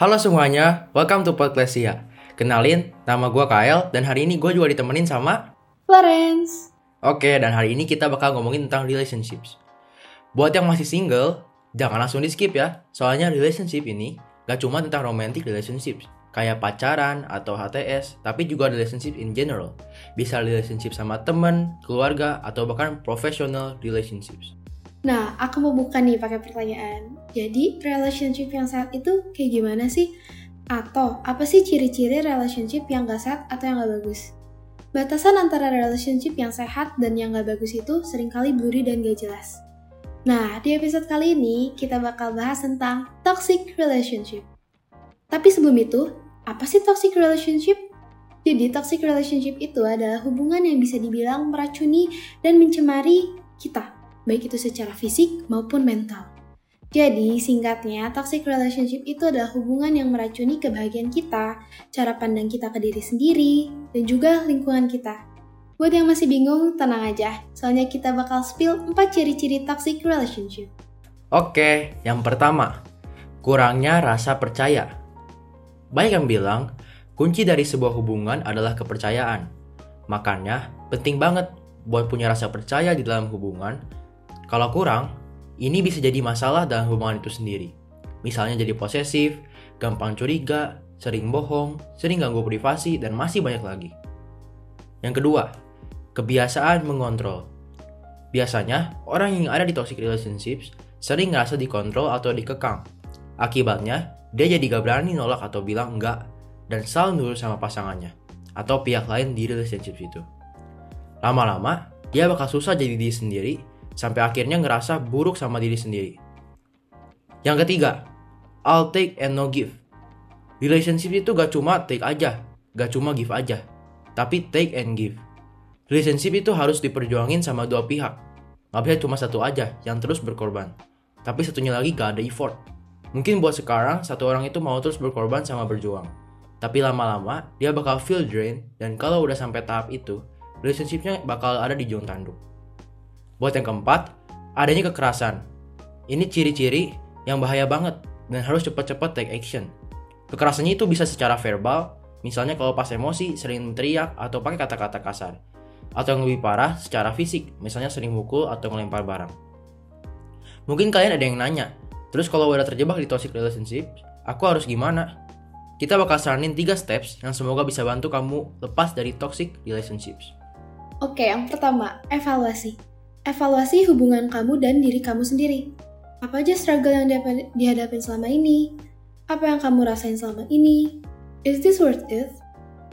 Halo semuanya, welcome to Podclassia. Kenalin, nama gue Kyle dan hari ini gue juga ditemenin sama Florence. Oke, dan hari ini kita bakal ngomongin tentang relationships. Buat yang masih single, jangan langsung di skip ya. Soalnya relationship ini gak cuma tentang romantic relationships, kayak pacaran atau HTS, tapi juga relationship in general. Bisa relationship sama temen, keluarga, atau bahkan professional relationships. Nah, aku mau buka nih pakai pertanyaan. Jadi, relationship yang sehat itu kayak gimana sih? Atau, apa sih ciri-ciri relationship yang gak sehat atau yang gak bagus? Batasan antara relationship yang sehat dan yang gak bagus itu sering kali blurry dan gak jelas. Nah, di episode kali ini kita bakal bahas tentang toxic relationship. Tapi sebelum itu, apa sih toxic relationship? Jadi, toxic relationship itu adalah hubungan yang bisa dibilang meracuni dan mencemari kita, baik itu secara fisik maupun mental. Jadi, singkatnya, toxic relationship itu adalah hubungan yang meracuni kebahagiaan kita, cara pandang kita ke diri sendiri, dan juga lingkungan kita. Buat yang masih bingung, tenang aja, soalnya kita bakal spill 4 ciri-ciri toxic relationship. Oke, yang pertama, kurangnya rasa percaya. Banyak yang bilang, kunci dari sebuah hubungan adalah kepercayaan. Makanya, penting banget buat punya rasa percaya di dalam hubungan. Kalau kurang, ini bisa jadi masalah dalam hubungan itu sendiri. Misalnya jadi posesif, gampang curiga, sering bohong, sering ganggu privasi, dan masih banyak lagi. Yang kedua, kebiasaan mengontrol. Biasanya, orang yang ada di toxic relationships sering ngerasa dikontrol atau dikekang. Akibatnya, dia jadi gak berani nolak atau bilang enggak dan selalu nurut sama pasangannya atau pihak lain di relationship itu. Lama-lama, dia bakal susah jadi diri sendiri sampai akhirnya ngerasa buruk sama diri sendiri. Yang ketiga, I'll take and no give. Relationship itu gak cuma take aja, gak cuma give aja, tapi take and give. Relationship itu harus diperjuangin sama dua pihak. Gak bisa cuma satu aja yang terus berkorban. Tapi satunya lagi gak ada effort. Mungkin buat sekarang, satu orang itu mau terus berkorban sama berjuang. Tapi lama-lama, dia bakal feel drain dan kalau udah sampai tahap itu, relationshipnya bakal ada di jurang tanduk. Buat yang keempat, adanya kekerasan. Ini ciri-ciri yang bahaya banget dan harus cepat-cepat take action. Kekerasannya itu bisa secara verbal, misalnya kalau pas emosi sering teriak atau pakai kata-kata kasar. Atau yang lebih parah, secara fisik, misalnya sering mukul atau melempar barang. Mungkin kalian ada yang nanya, terus kalau udah terjebak di toxic relationship, aku harus gimana? Kita bakal saranin 3 steps yang semoga bisa bantu kamu lepas dari toxic relationships. Oke, yang pertama, evaluasi. Evaluasi hubungan kamu dan diri kamu sendiri. Apa aja struggle yang dihadapin selama ini? Apa yang kamu rasain selama ini? Is this worth it?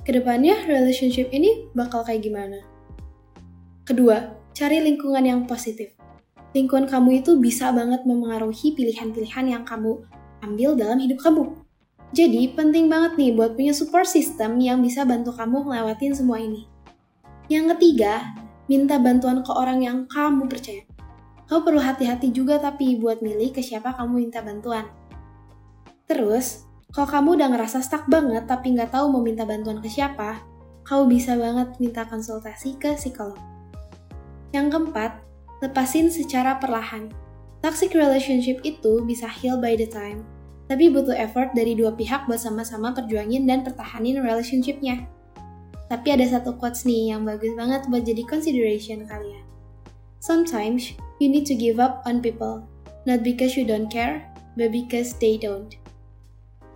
Ke depannya, relationship ini bakal kayak gimana? Kedua, cari lingkungan yang positif. Lingkungan kamu itu bisa banget memengaruhi pilihan-pilihan yang kamu ambil dalam hidup kamu. Jadi, penting banget nih buat punya support system yang bisa bantu kamu ngelewatin semua ini. Yang ketiga, minta bantuan ke orang yang kamu percaya. Kamu perlu hati-hati juga tapi buat milih ke siapa kamu minta bantuan. Terus, kalau kamu udah ngerasa stuck banget tapi nggak tahu mau minta bantuan ke siapa, kamu bisa banget minta konsultasi ke psikolog. Yang keempat, lepasin secara perlahan. Toxic relationship itu bisa heal by the time, tapi butuh effort dari dua pihak buat sama-sama perjuangin dan pertahanin relationshipnya. Tapi ada satu quotes nih yang bagus banget buat jadi consideration kalian. Sometimes, you need to give up on people, not because you don't care, but because they don't.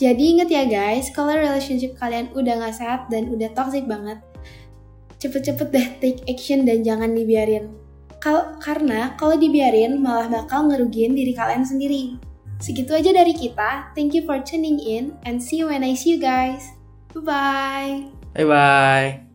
Jadi inget ya guys, kalau relationship kalian udah gak sehat dan udah toxic banget, cepet-cepet deh take action dan jangan dibiarin. Kal karena kalau dibiarin malah bakal ngerugiin diri kalian sendiri. Segitu aja dari kita. Thank you for tuning in and see you when I see you guys. Bye-bye. Bye-bye.